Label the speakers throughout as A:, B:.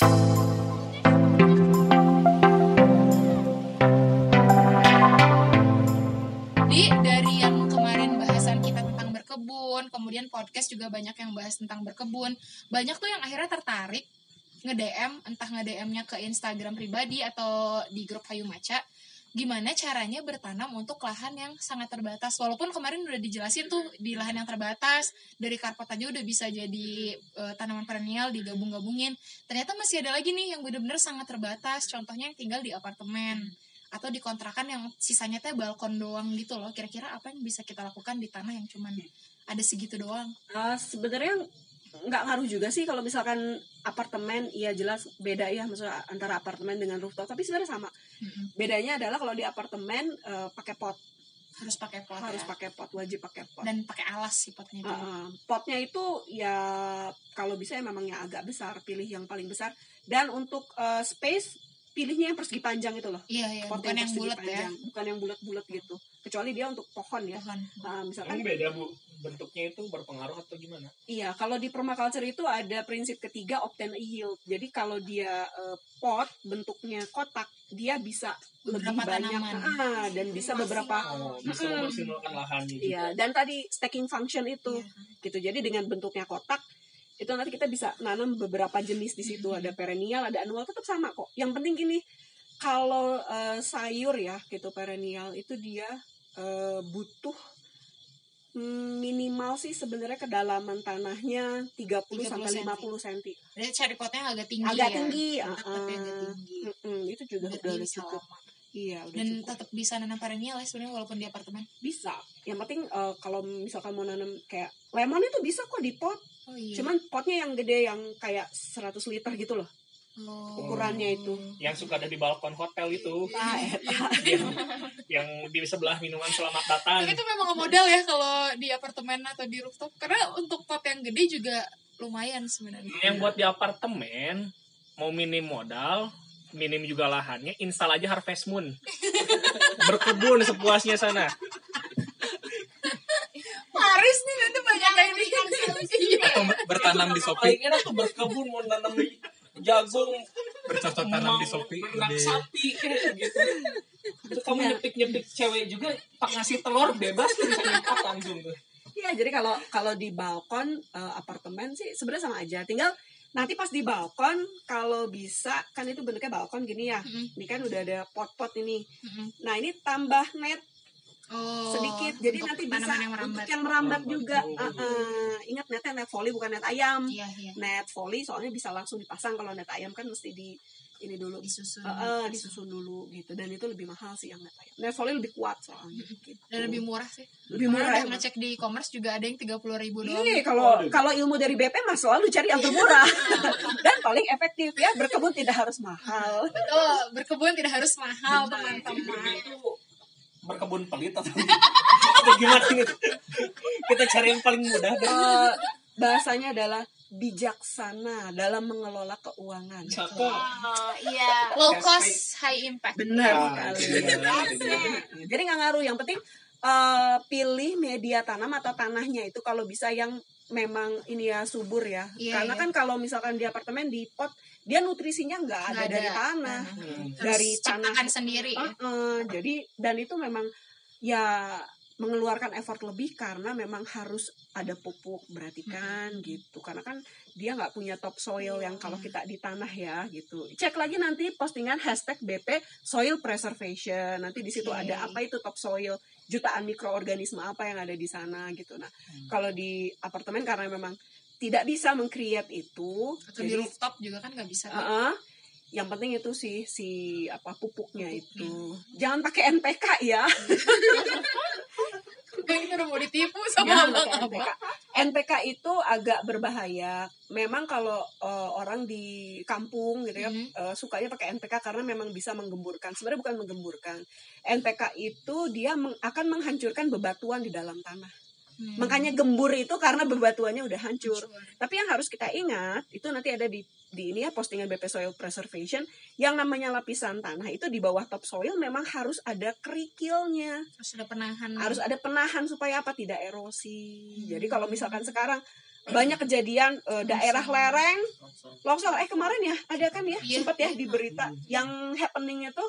A: Jadi dari yang kemarin bahasan kita tentang berkebun, kemudian podcast juga banyak yang bahas tentang berkebun. Banyak tuh yang akhirnya tertarik nge-DM, entah nge-DM-nya ke Instagram pribadi atau di grup Hayu Maca. Gimana caranya bertanam untuk lahan yang sangat terbatas. Walaupun kemarin udah dijelasin tuh di lahan yang terbatas, dari karpet aja udah bisa jadi eh, tanaman perennial digabung-gabungin. Ternyata masih ada lagi nih yang bener-bener sangat terbatas. Contohnya yang tinggal di apartemen atau di kontrakan yang sisanya teh balkon doang gitu loh kira-kira apa yang bisa kita lakukan di tanah yang cuman ada segitu doang
B: Uh, sebenarnya nggak ngaruh juga sih kalau misalkan apartemen iya jelas beda ya maksudnya antara apartemen dengan rooftop tapi sebenarnya sama. Bedanya adalah kalau di apartemen uh, pakai pot.
A: Harus pakai pot
B: harus
A: ya.
B: pakai pot wajib pakai pot.
A: Dan pakai alas sih potnya itu
B: Uh, uh, potnya itu ya kalau bisa ya memang yang agak besar pilih yang paling besar. Dan untuk uh, space pilihnya yang persegi panjang itu loh.
A: Iya iya.
B: Pot
A: bukan yang
B: persegi
A: bulat ya?
B: panjang. bukan yang bulat-bulat gitu. Kecuali dia untuk pohon ya.
A: Pohon.
B: Uh, misalkan
C: Emang beda bu bentuknya itu berpengaruh atau gimana?
B: Iya, kalau di permaculture itu ada prinsip ketiga obtain a yield. Jadi kalau dia eh, pot bentuknya kotak, dia bisa lebih
A: Beberapa
B: banyak
A: tanaman.
B: ah, dan bisa beberapa
C: Oh, bisa memaksimalkan lahannya juga.
B: Iya, dan tadi stacking function itu
A: Iya.
B: gitu. Jadi dengan bentuknya kotak itu nanti kita bisa nanam beberapa jenis di situ. Ada perennial, ada annual tetap sama kok. Yang penting gini, kalau eh, sayur ya gitu perennial itu dia eh, butuh minimal sih sebenarnya kedalaman tanahnya 30 sampai
A: 30
B: 50 cm.
A: jadi cari potnya agak tinggi
B: Agak
A: ya
B: tinggi,
A: tapi agak tinggi
B: itu juga udah, udah cukup.
A: lama.
B: Iya, udah
A: dan
B: cukup.
A: tetap bisa nanam perennial ya sebenarnya walaupun di apartemen
B: Bisa. Yang penting eh, kalau misalkan mau nanam kayak lemon itu bisa kok di pot.
A: oh iya
B: Cuman potnya yang gede yang kayak 100 liter gitu loh.
A: Oh.
B: ukurannya itu.
C: Yang suka ada di balkon hotel itu,
B: Ah, eta.
C: yang di sebelah minuman selamat datang.
A: Tapi itu memang modal ya kalau di apartemen atau di rooftop karena untuk pot yang gede juga lumayan sebenarnya.
C: Yang buat di apartemen mau minim modal, minim juga lahannya, install aja Harvest Moon. Berkebun sepuasnya sana.
A: Paris nih nanti banyak yang di Iya.
D: atau bertanam di
C: Paling
D: Shopee
C: enak tuh berkebun mau nanam jagung,
D: bercocok tanam di Shopee
C: benak
D: Ide.
C: sapi kayak gitu. Terus kamu nyepik nyepik cewek juga, pak ngasih telur bebas tuh bisa nyepot langsung tuh.
B: Iya, jadi kalau kalau di balkon eh, apartemen sih sebenarnya sama aja. Tinggal nanti pas di balkon kalau bisa kan itu bentuknya balkon gini ya.
A: Mm-mm.
B: Ini kan udah ada pot-pot ini.
A: Mm-mm.
B: Nah, ini tambah net
A: Oh,
B: sedikit jadi
A: untuk
B: nanti bisa
A: tanaman yang merambat.
B: untuk yang merambat
C: Merambat.
B: juga
C: Oh.
B: Uh-uh. ingat netnya net volley bukan net ayam
A: Iya, iya.
B: net volley soalnya bisa langsung dipasang kalau net ayam kan mesti di ini dulu
A: Disusun.
B: Uh-uh, disusun dulu gitu dan itu lebih mahal sih yang net ayam net volley lebih kuat soalnya gitu.
A: Dan lebih murah sih.
B: lebih murah emang.
A: ngecek di e-commerce juga ada yang 30 ribu doang.
B: Iya, kalau
C: Waduh.
B: kalau ilmu dari BP mah selalu cari yang termurah dan paling efektif ya berkebun tidak harus mahal.
A: Betul, berkebun tidak harus mahal, teman-teman.
C: Berkebun pelit atau, atau gimana nih? Kita cari yang paling mudah deh.
B: Eh, bahasanya adalah bijaksana dalam mengelola keuangan.
C: Cakep.
E: Oh iya.
A: Low cost, high impact.
B: Benar
C: Ah,
B: sekali.
C: iya.
B: Jadi nggak ngaruh. Yang penting eh, pilih media tanam atau tanahnya itu kalau bisa yang memang ini ya subur ya.
A: Iya,
B: Karena
A: iya.
B: kan kalau misalkan di apartemen di pot dia nutrisinya nggak ada,
A: Nggak
B: dari
A: ada.
B: tanah.
C: Hmm.
B: Dari
A: Harus
B: tanah.
A: sendiri. ya.
B: Heeh, jadi dan itu memang ya mengeluarkan effort lebih karena memang harus ada pupuk berarti kan gitu karena kan dia nggak punya topsoil yang kalau kita di tanah ya gitu cek lagi nanti postingan hashtag BP soil preservation nanti di situ
A: Oke.
B: ada apa itu topsoil jutaan mikroorganisme apa yang ada di sana gitu. Nah kalau di apartemen karena memang tidak bisa mengcreate itu
A: Atau di rooftop juga kan nggak bisa.
B: Heeh. yang penting itu sih si apa pupuknya itu. Jangan pakai NPK ya
A: Ini udah mau ditipu sama abang-abang.
B: NPK. NPK itu agak berbahaya memang kalau eh, orang di kampung gitu ya
A: Mhm.
B: eh, sukanya pakai NPK karena memang bisa menggemburkan sebenarnya bukan menggemburkan NPK itu dia meng- akan menghancurkan bebatuan di dalam tanah
A: Hmm.
B: makanya gembur itu karena bebatuannya udah hancur
A: Hancur.
B: Tapi yang harus kita ingat itu nanti ada di di ini ya postingan BP Soil Preservation yang namanya lapisan tanah itu di bawah topsoil memang harus ada kerikilnya,
A: Terus ada penahan.
B: harus ada penahan supaya apa tidak erosi. Jadi kalau misalkan sekarang banyak kejadian eh, daerah lereng longsor eh kemarin ya ada kan ya
A: Iya.
B: sempat ya di berita yang happeningnya tuh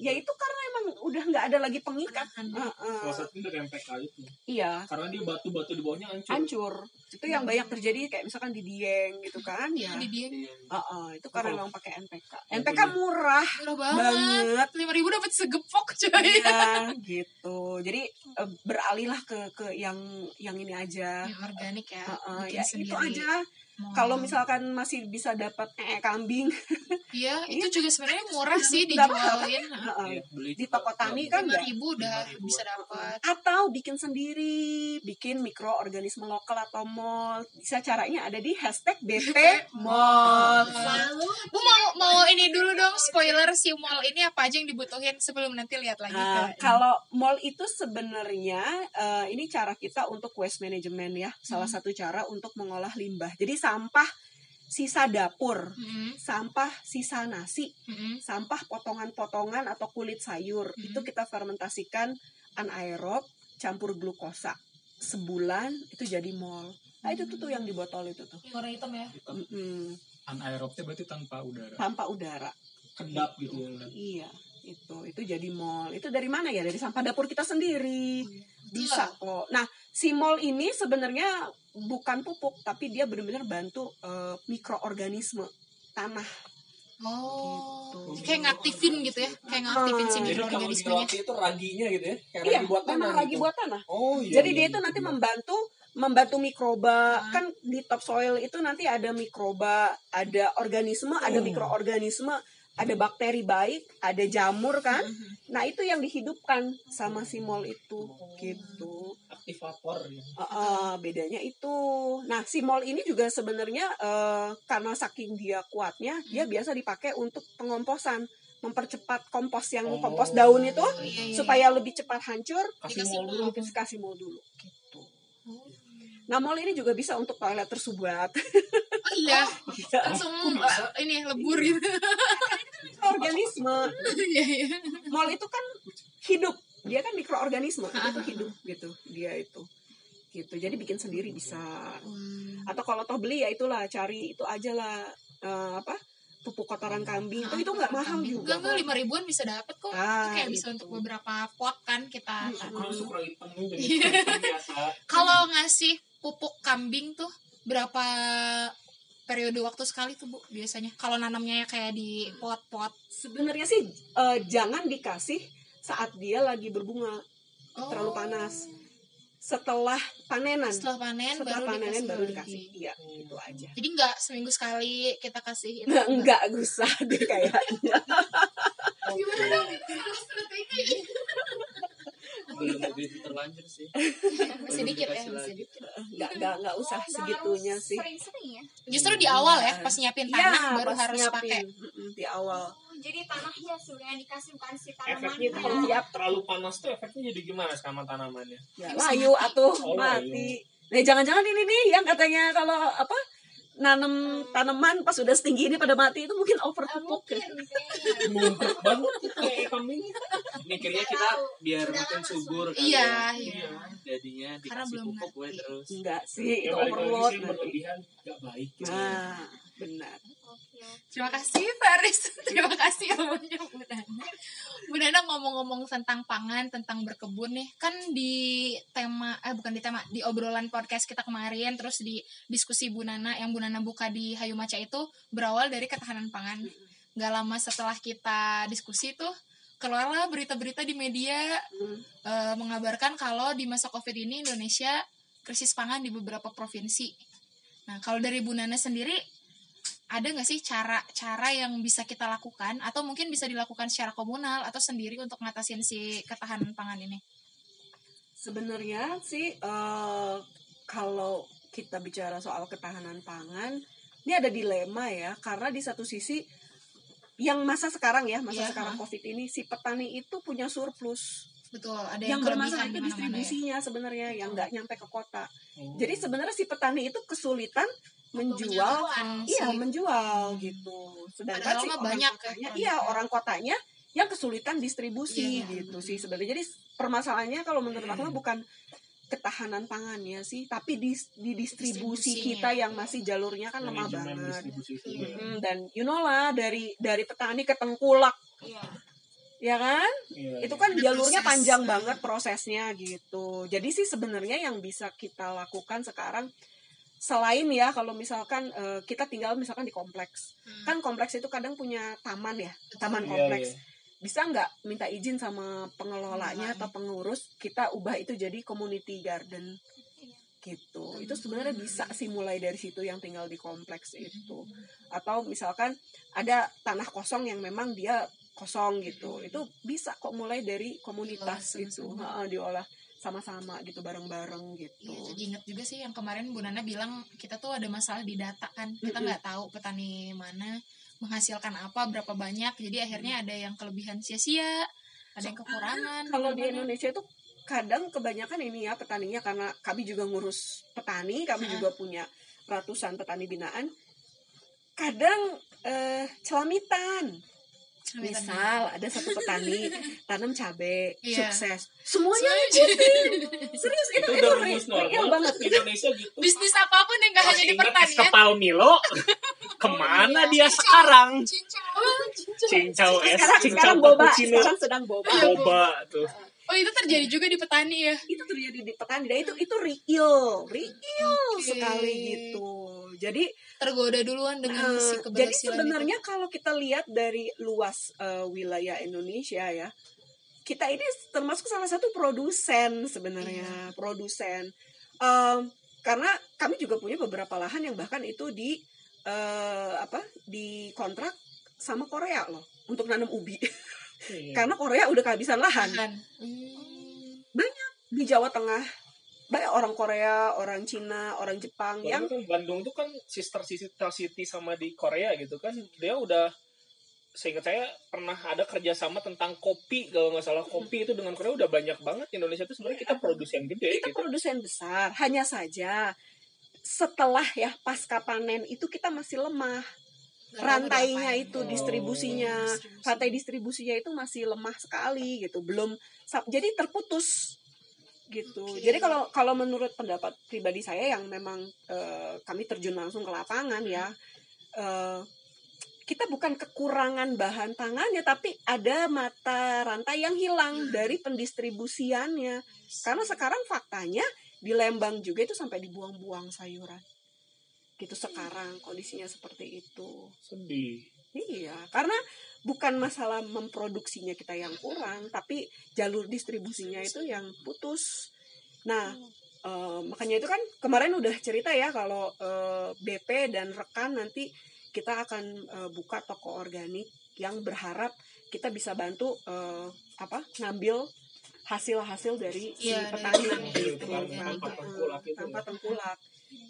B: ya itu karena emang udah nggak ada lagi pengikat.
A: Penahan.
B: Heeh.
C: Salah satunya dari MPK itu.
B: iya.
C: Karena dia batu-batu di bawahnya hancur.
B: hancur. Itu yang banyak terjadi kayak misalkan di Dieng gitu kan
A: Iya,
B: ya.
A: Di dia
B: Heeh, itu karena memang pakai NPK
C: Yang
B: NPK murah
A: murah banget. lima ribu dapat segepok coy
B: Iya gitu. Jadi eh, beralihlah ke ke yang yang ini aja.
A: Yang organik ya
B: Heeh,
A: bikin
B: ya itu aja
A: Mau-
B: kalau misalkan masih bisa dapat ee kambing.
A: Iya
B: Iya.
A: itu juga sebenarnya murah sih dijualin.
B: Heeh,
D: beli
B: di toko tani kan
A: lima
B: nggak
A: ribu udah
D: 5.000.
A: bisa dapat.
B: Atau bikin sendiri bikin mikroorganisme lokal atau mall. Bisa caranya ada di hashtag BP Mall.
A: Bu mau mau ini dulu dong spoiler si mall ini apa aja yang dibutuhin sebelum nanti lihat lagi ke
B: kalau mall itu sebenarnya eh, ini cara kita untuk waste management ya. Salah
A: Hmm.
B: satu cara untuk mengolah limbah. Jadi sampah sisa dapur
A: Mm-mm,
B: sampah sisa nasi
A: mm-mm.
B: sampah potongan-potongan atau kulit sayur.
A: Hmm.
B: itu kita fermentasikan anaerob campur glukosa. Sebulan itu jadi mol. Nah itu tuh, tuh yang di botol itu tuh.
A: Yang warna hitam ya?
B: Mm-mm.
D: anaerobnya berarti tanpa udara.
B: Tanpa udara.
C: Kedap gitu ya.
B: iya itu. Itu jadi mall itu dari mana ya? Dari sampah dapur kita sendiri. Bisa kok. Nah si mall ini sebenarnya bukan pupuk tapi dia benar-benar bantu eh, mikroorganisme tanah
A: Oh,
B: Gitu.
A: kayak ngaktifin gitu ya, kayak ngaktifin si
B: Ah.
C: Jadi
A: mikroorganismenya.
C: roti itu raginya gitu ya. Kayak
B: iya
C: ragi buat tanah.
B: memang lagi
C: gitu.
B: buat tanah
C: Oh iya.
B: Jadi
C: iya,
B: dia
C: iya,
B: itu nanti
C: iya.
B: membantu membantu mikroba
A: Ah.
B: kan di topsoil itu nanti ada mikroba, ada organisme, ada
C: Oh.
B: mikroorganisme, ada bakteri baik, ada jamur kan.
A: Mhm.
B: Nah itu yang dihidupkan sama si mol itu gitu.
C: aktivator ya.
B: Eh, eh, bedanya itu. Nah si mol ini juga sebenarnya eh, karena saking dia kuatnya, dia
A: Hmm.
B: biasa dipakai untuk pengomposan, mempercepat kompos yang
C: Oh.
B: kompos daun itu
A: Oh, iya, iya,
B: supaya lebih cepat hancur.
C: Kasih
A: Dikasih
C: mall dulu.
B: kasih mol dulu. Gitu.
A: Oh.
B: Nah, mall ini juga bisa untuk toilet tersubat.
A: Oh iya,
B: Bisa.
A: langsung uh, ini lebur gitu.
B: Organisme.
A: Iya, iya.
B: Mall itu kan hidup. Dia kan mikroorganisme. Itu tuh hidup gitu. Dia itu. Gitu. Jadi bikin sendiri bisa. Atau kalau toh beli ya itulah cari itu aja lah eh, apa? pupuk kotoran kambing. Itu itu nggak mahal juga.
A: Enggak, enggak, lima ribuan bisa dapat kok.
B: Ah,
A: itu kayak bisa
B: itu.
A: untuk beberapa pot kan kita.
B: Hmm.
A: Iya. Kalau ngasih pupuk kambing tuh berapa periode waktu sekali tuh bu biasanya? Kalau nanamnya ya kayak di pot-pot.
B: Sebenarnya sih eh, jangan dikasih saat dia lagi berbunga.
A: Oh.
B: Terlalu panas. Setelah panenan.
A: Setelah panen
B: Setelah
A: baru
B: panenan
A: dikasih
B: baru
A: lagi.
B: dikasih. Iya, itu aja.
A: Jadi nggak seminggu sekali kita kasih itu.
B: Nggak, enggak usah deh kayaknya.
A: Gimana dong? Strategi.
E: Belum begitu terlanjur sih
A: Masih dikit ya,
E: Dikasih
A: masih
E: lagi.
A: dikit.
B: Enggak, enggak, enggak usah
F: Oh, nggak
B: segitunya sih.
F: Sering-sering ya.
A: Justru di awal ya, pas nyiapin tanah
B: Iya,
A: baru harus
B: nyiapin.
A: pakai.
B: Di awal.
F: Oh, jadi tanahnya sebenarnya dikasih bukan si
C: Efeknya
F: tanamannya.
C: itu kalau
B: Iya.
C: terlalu panas tuh efeknya jadi gimana sama tanamannya?
B: Ya, layu atuh
C: Oh,
B: mati. Nah, jangan-jangan ini nih yang katanya kalau apa nanam tanaman pas udah setinggi ini pada mati itu mungkin over pupuk ya.
C: Numpuk banget kayak kambing.
E: mikirnya kita biar makin subur kali
A: Iya,
E: ya.
A: iya.
E: jadinya
A: Karena
E: dikasih pupuk gue terus
B: Enggak sih,
C: Ya,
B: itu overload
C: berlebihan gak baik. gitu.
B: Nah, benar.
A: Terima kasih Faris. Terima kasih ilmunya Bu Nana. Bu Nana ngomong-ngomong tentang pangan, tentang berkebun nih. Kan di tema eh bukan di tema, di obrolan podcast kita kemarin terus di diskusi Bu Nana yang Bu Nana buka di Hayu Maca itu berawal dari ketahanan pangan. Gak lama setelah kita diskusi tuh keluarlah berita-berita di media
B: Hmm.
A: eh, mengabarkan kalau di masa Covid ini Indonesia krisis pangan di beberapa provinsi. Nah, kalau dari Bu Nana sendiri ada nggak sih cara-cara yang bisa kita lakukan atau mungkin bisa dilakukan secara komunal atau sendiri untuk ngatasin si ketahanan pangan ini?
B: Sebenarnya sih eh, kalau kita bicara soal ketahanan pangan, ini ada dilema ya karena di satu sisi yang masa sekarang ya, masa
A: Iya,
B: sekarang. Covid ini si petani itu punya surplus.
A: Betul, ada
B: yang
A: yang,
B: bermasalah itu
A: ya.
B: distribusinya sebenarnya yang nggak nyampe ke kota.
C: Oh.
B: Jadi sebenarnya si petani itu kesulitan menjual
A: Menyalurkan
B: iya menjual gitu. Sedangkan
A: Padahal
B: si orang
A: banyak ya
B: kotanya,
A: produknya.
B: iya orang kotanya yang kesulitan distribusi
A: Iya, iya.
B: gitu sih sebenarnya. Jadi permasalahannya kalau menurut aku bukan ketahanan pangannya sih tapi di di distribusi kita yang masih jalurnya kan lemah banget.
F: Iya.
B: Mm, dan you know lah dari dari petani ke tengkulak
F: Iya.
B: Ya kan?
C: Iya,
B: itu
C: iya.
B: kan
A: Ada
B: jalurnya
A: proses.
B: panjang banget prosesnya gitu. Jadi sih sebenarnya yang bisa kita lakukan sekarang selain ya kalau misalkan eh, kita tinggal misalkan di kompleks.
A: Hmm.
B: kan kompleks itu kadang punya taman ya taman
C: Iya,
B: kompleks.
C: iya.
B: bisa nggak minta izin sama pengelolanya atau pengurus kita ubah itu jadi community garden?
F: Iya.
B: gitu. Itu sebenarnya bisa sih mulai dari situ yang tinggal di kompleks itu. Atau misalkan ada tanah kosong yang memang dia kosong gitu itu bisa kok mulai dari komunitas
A: Diolah
B: itu
A: sama-sama.
B: Heeh, diolah sama-sama gitu bareng-bareng gitu
A: Iya, jadi ingat juga sih yang kemarin Bu Nana bilang kita tuh ada masalah di data kan. Kita nggak tahu petani mana menghasilkan apa, berapa banyak. Jadi akhirnya ada yang kelebihan sia-sia, ada yang kekurangan.
B: kalau di
A: Gimana?
B: Indonesia itu kadang kebanyakan ini ya petaninya karena kami juga ngurus petani kami
A: Heeh.
B: juga punya ratusan petani binaan kadang eh, Celamitan. Misal ada satu petani tanam cabai
A: Iya.
B: sukses. Semuanya ngikutin serius itu
C: itu
B: itu,
C: rumus
B: real
C: normal
B: banget.
C: di Indonesia gitu.
A: Bisnis apa pun yang gak hanya di pertanian.
C: kepal Milo ke mana dia sekarang? Cincau. Es
B: sekarang
C: cincau
B: sekarang boba.
C: cappuccino.
B: Sekarang sedang boba.
C: Boba tuh
A: Oh itu terjadi juga di petani ya?
B: itu terjadi di petani dan itu itu real real
A: Oke.
B: sekali gitu jadi
A: Tergoda duluan dengan
B: Eh,
A: si
B: jadi sebenarnya kalau kita lihat dari luas eh, wilayah Indonesia ya, kita ini termasuk salah satu produsen sebenarnya, produsen. Em, karena kami juga punya beberapa lahan yang bahkan itu di eh, apa di kontrak sama Korea loh untuk nanam ubi,
C: Iya.
B: karena Korea udah kehabisan lahan
A: Kan. Hmm.
B: Di Jawa Tengah. Banyak orang Korea, orang Cina, orang Jepang yang
C: Padahal kan Bandung tuh kan sister sister city sama di Korea gitu kan. Dia udah seingat saya pernah ada kerjasama tentang kopi kalau nggak salah. Kopi itu dengan Korea udah banyak banget Indonesia tuh. Sebenarnya kita produsen gede
B: kita
C: gitu.
B: produsen besar. Hanya saja setelah ya pasca panen itu kita masih lemah. Rantainya itu
C: Oh.
B: distribusinya.
A: Distribusi.
B: rantai distribusinya itu masih lemah sekali gitu. Belum jadi terputus gitu.
A: Oke.
B: jadi kalau kalau menurut pendapat pribadi saya yang memang eh, kami terjun langsung ke lapangan ya eh, kita bukan kekurangan bahan pangannya tapi ada mata rantai yang hilang dari pendistribusiannya. Karena sekarang faktanya di Lembang juga itu sampai dibuang-buang sayuran. Gitu sekarang kondisinya seperti itu.
C: Sedih.
B: Iya, karena bukan masalah memproduksinya kita yang kurang, tapi jalur distribusinya itu yang putus. Nah, eh, makanya itu kan kemarin udah cerita ya kalau eh, BP dan rekan nanti kita akan eh, buka toko organik yang berharap kita bisa bantu eh, apa ngambil hasil-hasil dari si
A: Iya,
B: petani gitu.
C: tengkulak. Itu.
B: tanpa tengkulak.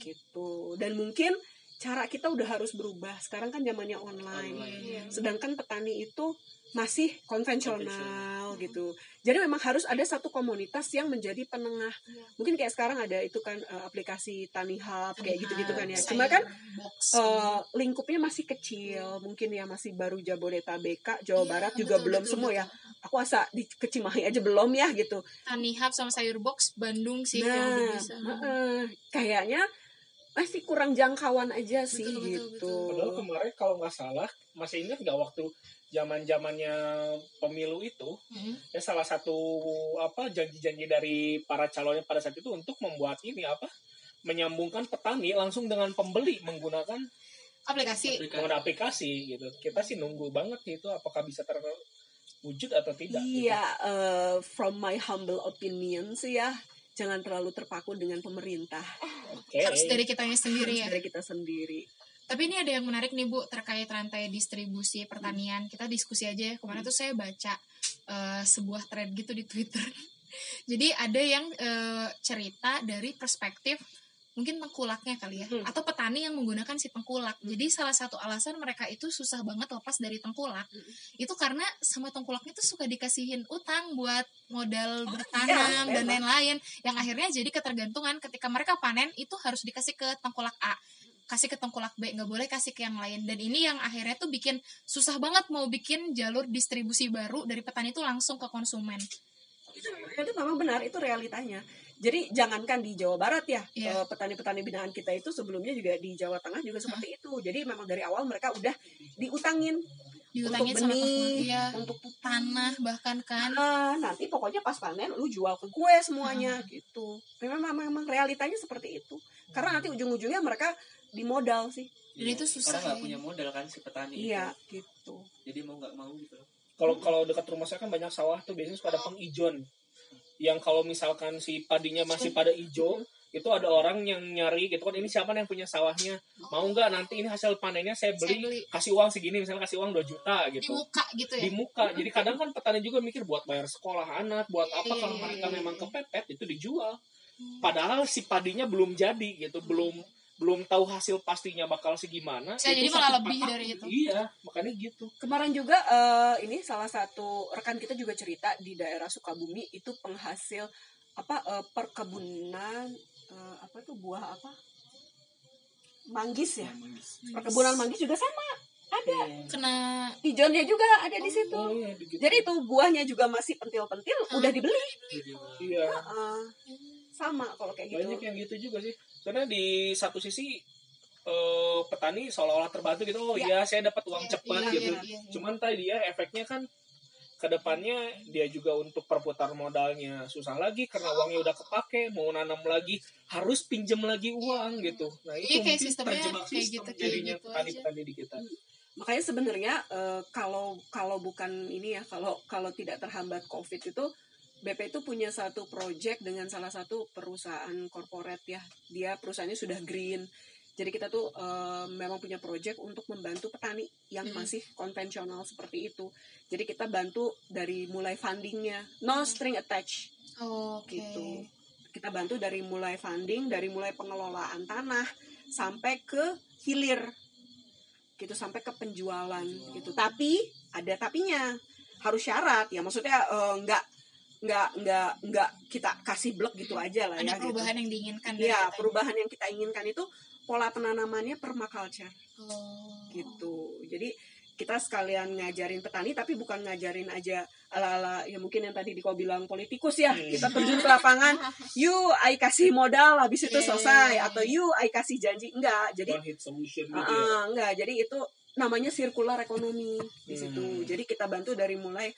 B: Gitu. Dan mungkin cara kita udah harus berubah. Sekarang kan zamannya online.
E: Online.
F: Iya.
B: sedangkan petani itu masih konvensional gitu. Jadi memang harus ada satu komunitas yang menjadi penengah.
F: Iya.
B: mungkin kayak sekarang ada itu kan eh, aplikasi Tani Hub kayak gitu-gitu kan ya. cuma kan eh, lingkupnya masih kecil. Mungkin ya masih baru Jabodetabek Jawa
A: Iya,
B: Barat juga
A: betul,
B: belum
A: betul,
B: semua ya. aku asa di Kecimahi aja belum ya gitu.
A: Tani Hub sama sayur box Bandung sih yang
B: nah
A: udah bisa.
B: heeh, kayaknya masih kurang jangkauan aja sih
A: Betul, betul,
B: gitu
A: betul.
C: padahal kemarin kalau nggak salah masih ingat nggak waktu zaman zamannya pemilu itu
A: Hmm.
C: ya salah satu apa janji-janji dari para calonnya pada saat itu untuk membuat ini apa menyambungkan petani langsung dengan pembeli menggunakan
A: Aplikasi.
C: menggunakan aplikasi gitu kita sih nunggu banget nih itu apakah bisa terwujud atau tidak gitu.
B: Iya, eh, from my humble opinion sih ya, jangan terlalu terpaku dengan pemerintah.
C: Oke.
A: Harus dari kitanya sendiri
B: Harus
A: ya.
B: dari kita sendiri.
A: Tapi ini ada yang menarik nih Bu terkait rantai distribusi pertanian. Kita diskusi aja ya. Kemarin tuh saya baca eh, sebuah thread gitu di Twitter. Jadi ada yang eh, cerita dari perspektif mungkin tengkulaknya kali ya
B: Hmm.
A: atau petani yang menggunakan si tengkulak. Jadi salah satu alasan mereka itu susah banget lepas dari tengkulak
B: Hmm.
A: itu karena sama tengkulaknya tuh suka dikasihin utang buat modal
B: iya,
A: bertanam dan
B: memang.
A: lain-lain yang akhirnya jadi ketergantungan ketika mereka panen itu harus dikasih ke tengkulak A kasih ke tengkulak B nggak boleh kasih ke yang lain dan ini yang akhirnya tuh bikin susah banget mau bikin jalur distribusi baru dari petani itu langsung ke konsumen
B: Itu memang benar, itu realitanya. Jadi jangankan di Jawa Barat ya,
A: Iya.
B: eh, petani-petani binaan kita itu sebelumnya juga di Jawa Tengah juga seperti itu. Jadi memang dari awal mereka udah diutangin
A: diutangin
B: untuk
A: sama
B: benih,
A: ya,
B: untuk
A: tanah bahkan kan
B: Ah, nanti pokoknya pas panen lu jual ke gue semuanya gitu. Memang, memang realitanya seperti itu. Karena nanti ujung-ujungnya mereka dimodal sih.
A: Dan itu susah
E: Karena nggak
A: ya.
E: punya modal kan si petani
B: Iya,
E: itu.
B: gitu.
E: Jadi mau nggak mau gitu.
C: Kalau kalau dekat rumah saya kan banyak sawah tuh biasanya suka ada pengijon. Yang kalau misalkan si padinya masih pada hijau, itu ada orang yang nyari gitu kan ini siapa nih yang punya sawahnya? Mau nggak nanti ini hasil panennya saya
A: Saya
C: beli,
A: beli.
C: kasih uang segini misalnya kasih uang 2 juta
A: di
C: gitu
A: muka gitu ya?
C: Di muka. Jadi kadang kan petani juga mikir buat bayar sekolah anak buat apa kalau
A: Iya.
C: mereka memang kepepet itu dijual. Padahal si padinya belum jadi gitu belum belum tahu hasil pastinya bakal segimana
A: Bisa
C: itu
A: jadi malah lebih dari itu.
C: iya makanya gitu
B: Kemarin juga eh, ini salah satu rekan kita juga cerita di daerah Sukabumi itu penghasil apa eh, perkebunan eh, apa tuh buah apa? Manggis ya. Perkebunan manggis juga sama. Ada.
A: kena
B: Ijonnya juga ada di situ.
C: oh iya gitu.
B: Jadi itu buahnya juga masih pentil-pentil udah dibeli.
C: Iya
B: Heeh. sama kalau kayak gitu.
C: banyak yang gitu juga sih karena di satu sisi eh, petani seolah-olah terbantu gitu oh
B: Ya.
C: iya saya dapat uang
A: Iya,
C: cepat
A: iya,
C: gitu.
A: iya, iya.
C: cuman tadi dia efeknya kan ke depannya dia juga untuk perputar modalnya susah lagi karena uangnya udah kepake mau nanam lagi harus pinjam lagi uang gitu. Nah
A: Iya,
C: itu
A: kayak
C: mungkin
A: sistemnya
C: terjebak
A: kayak
C: sistem
A: gitu, kayak
C: jadinya
A: gitu
C: petani-petani di kita.
B: Makanya sebenarnya eh, kalau kalau bukan ini ya kalau kalau tidak terhambat covid itu BP itu punya satu project dengan salah satu perusahaan corporate ya. Dia perusahaannya sudah green. Jadi kita tuh eh, memang punya project untuk membantu petani yang
A: Mhm.
B: masih konvensional seperti itu. Jadi kita bantu dari mulai fundingnya. No string attached.
A: Oke.
B: Gitu. Kita bantu dari mulai funding dari mulai pengelolaan tanah sampai ke hilir. Gitu sampai ke penjualan. gitu. Tapi ada tapinya. Harus syarat. Ya maksudnya eh, nggak nggak nggak nggak kita kasih blok gitu aja lah
A: ada
B: ya gitu.
A: perubahan yang diinginkan
B: ya perubahan yang kita inginkan itu pola penanamannya permaculture.
A: Oh.
B: gitu. Jadi kita sekalian ngajarin petani tapi bukan ngajarin aja ala-ala ya mungkin yang tadi Diko bilang politikus ya
C: Hmm.
B: kita terjun ke lapangan. You I kasih modal habis itu
A: Iya,
B: selesai.
A: iya, iya.
B: atau you I kasih janji. Enggak jadi
C: gitu ya.
B: ah, enggak. Jadi itu namanya sirkular ekonomi di
C: Hmm.
B: situ jadi kita bantu dari mulai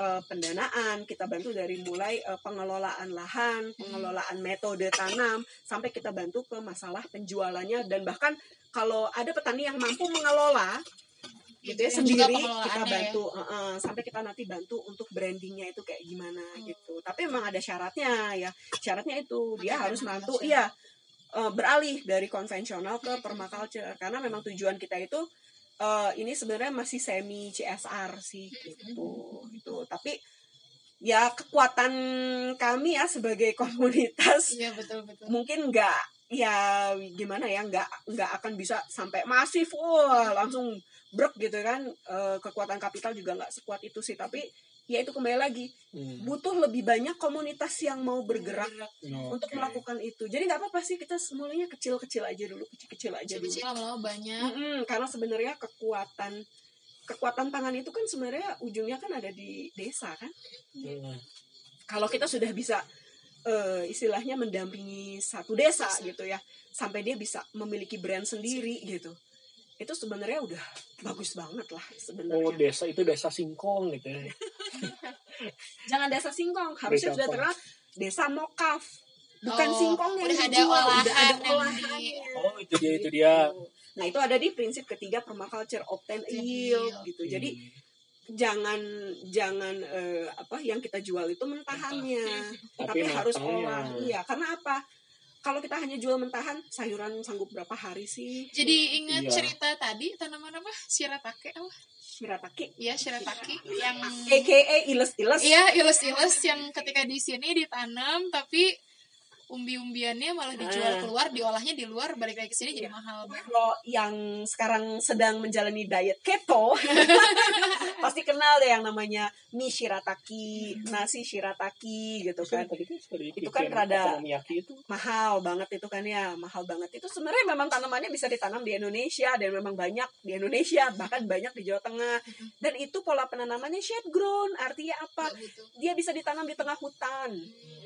B: eh, pendanaan kita bantu dari mulai eh, pengelolaan lahan pengelolaan metode tanam sampai kita bantu ke masalah penjualannya dan bahkan kalau ada petani yang mampu mengelola gitu ya sendiri kita
A: ya.
B: bantu eh, eh, sampai kita nanti bantu untuk brandingnya itu kayak gimana
A: Hmm.
B: gitu tapi memang ada syaratnya ya syaratnya itu dia harus bantu iya eh, beralih dari konvensional ke permaculture karena memang tujuan kita itu eh, ini sebenarnya masih semi CSR sih gitu itu tapi ya kekuatan kami ya sebagai komunitas
A: iya betul betul.
B: mungkin nggak ya gimana ya nggak nggak akan bisa sampai masif. Wah langsung brek gitu kan. Eh, kekuatan kapital juga nggak sekuat itu sih. Tapi ya itu kembali lagi.
C: Hmm.
B: butuh lebih banyak komunitas yang mau bergerak
C: Oh,
B: untuk melakukan itu. Jadi nggak apa-apa sih kita mulainya kecil-kecil aja dulu kecil-kecil aja dulu.
A: Kecil-kecil lama-lama banyak.
B: Mm-mm, karena sebenarnya kekuatan kekuatan tangan itu kan sebenarnya ujungnya kan ada di desa kan?
C: Hmm.
B: kalau kita sudah bisa eh, istilahnya mendampingi satu desa gitu ya sampai dia bisa memiliki brand sendiri gitu itu sebenarnya udah bagus banget lah
C: oh
B: sebenarnya
C: desa itu desa singkong gitu ya
B: jangan desa singkong harusnya sudah terkenal desa mokaf. Bukan
A: Oh,
B: singkong yang
A: udah ada
B: udah
A: olahan
B: ada
A: di-
C: oh itu dia itu dia.
B: Nah itu ada di prinsip ketiga permaculture obtain yield gitu. Jadi jangan jangan eh, apa yang kita jual itu mentahannya. Tapi,
C: Tapi
B: harus olah. Iya karena apa kalau kita hanya jual mentahan sayuran sanggup berapa hari sih?
A: Jadi ingat
C: Iya.
A: cerita tadi tanaman apa? Shiratake apa?
B: Shirataki
A: ya shiratake yang
B: aka iles iles
A: Iya, iles-iles yang ketika di sini ditanam tapi umbi-umbiannya malah dijual
B: Ah.
A: keluar diolahnya di luar balik lagi ke sini jadi mahal.
B: Kalau yang sekarang sedang menjalani diet keto pasti kenal deh yang namanya mie shirataki nasi shirataki gitu kan.
C: kan
B: Itu kan rada- mahal banget itu kan ya mahal banget. Itu sebenarnya memang tanamannya bisa ditanam di Indonesia dan memang banyak di Indonesia bahkan banyak di Jawa Tengah. Dan itu pola penanamannya shade grown artinya apa?
A: Nggak butuh.
B: dia bisa ditanam di tengah hutan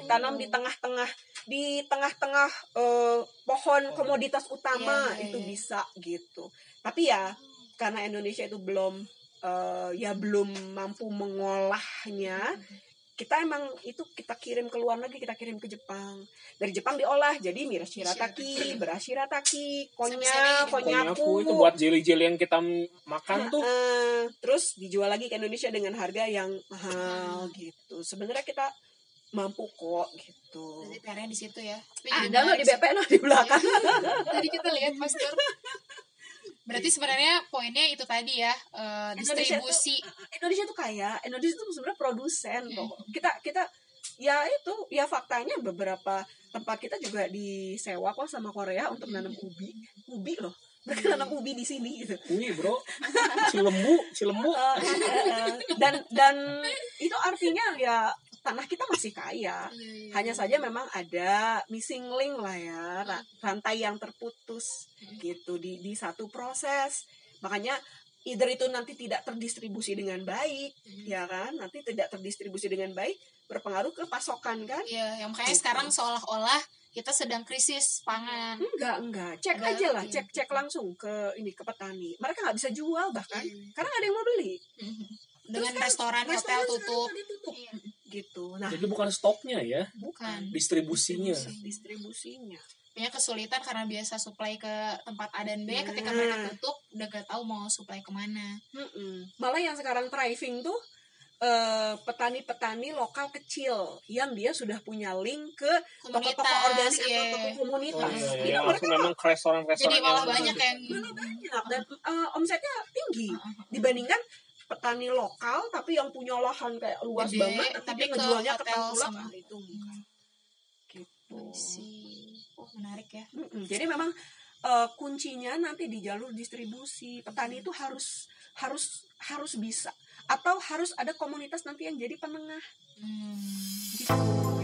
B: tanam di tengah-tengah di tengah-tengah eh, pohon komoditas utama
A: Iya, iya,
B: itu
A: iya.
B: bisa gitu. Tapi ya karena Indonesia itu belum eh, ya belum mampu mengolahnya kita emang itu kita kirim ke luar negeri kita kirim ke Jepang. Dari Jepang diolah jadi miras shirataki beras shirataki konyak
A: Seri-seri.
B: konyaku.
C: Itu buat jeli-jeli yang kita makan tuh.
B: Terus dijual lagi ke Indonesia dengan harga yang mahal. gitu. Sebenarnya kita mampu kok gitu.
A: Berarti PR-nya di situ ya. Tapi jadi
B: ada lo
A: menarik
B: di. BP lo di belakang.
A: tadi kita lihat master berarti sebenarnya poinnya itu tadi ya eh,
B: Indonesia
A: distribusi.
B: Indonesia tuh kaya. Indonesia tuh sebenarnya produsen
A: Hmm.
B: kok kita kita ya itu ya faktanya beberapa tempat kita juga disewa kok sama Korea untuk nanam ubi. Ubi loh. Mereka nanam ubi di sini gitu.
C: Wih bro, si lembu, si lembu.
B: Eh, eh, eh. dan dan itu artinya ya tanah kita masih kaya
A: Iya, iya.
B: hanya saja memang ada missing link lah ya ra- rantai yang terputus gitu di di satu proses makanya either itu nanti tidak terdistribusi dengan baik ya kan nanti tidak terdistribusi dengan baik berpengaruh ke pasokan kan
A: Iya, yang makanya
B: Gitu.
A: sekarang seolah-olah kita sedang krisis pangan.
B: enggak enggak cek aja lah
A: iya.
B: cek cek langsung ke ini ke petani mereka nggak bisa jual bahkan
A: Iya.
B: karena ada yang mau beli
A: Dengan
B: Terus kan
A: restoran, hotel tutup.
F: Iya.
B: Gitu nah
C: Jadi bukan stoknya ya,
A: Bukan.
C: distribusinya.
B: distribusinya
A: Punya kesulitan karena biasa supply ke tempat A dan B. Ketika
B: Nah.
A: mereka tutup, udah gak tahu mau supply ke mana.
B: Mm-mm. Malah yang sekarang thriving tuh eh, petani-petani lokal kecil yang dia sudah punya link ke toko-toko
A: Komunitas,
B: organik
A: iya.
B: atau toko
C: Oh
B: komunitas.
C: iya,
B: Jadi
C: iya,
B: mereka
C: memang restoran-restoran
A: Jadi malah
C: yang-
A: banyak yang
B: malah banyak dan eh, omsetnya tinggi
A: Heeh.
B: dibandingkan petani lokal tapi yang punya lahan kayak luas
A: Gede,
B: banget tapi,
A: tapi
B: dia ngejualnya ke tengkulak
A: sama-
B: itu enggak. Gitu.
A: sih. Oh, menarik ya.
B: Mm-mm. Jadi memang eh, kuncinya nanti di jalur distribusi petani itu harus harus harus bisa atau harus ada komunitas nanti yang jadi penengah
A: Hmm.
B: gitu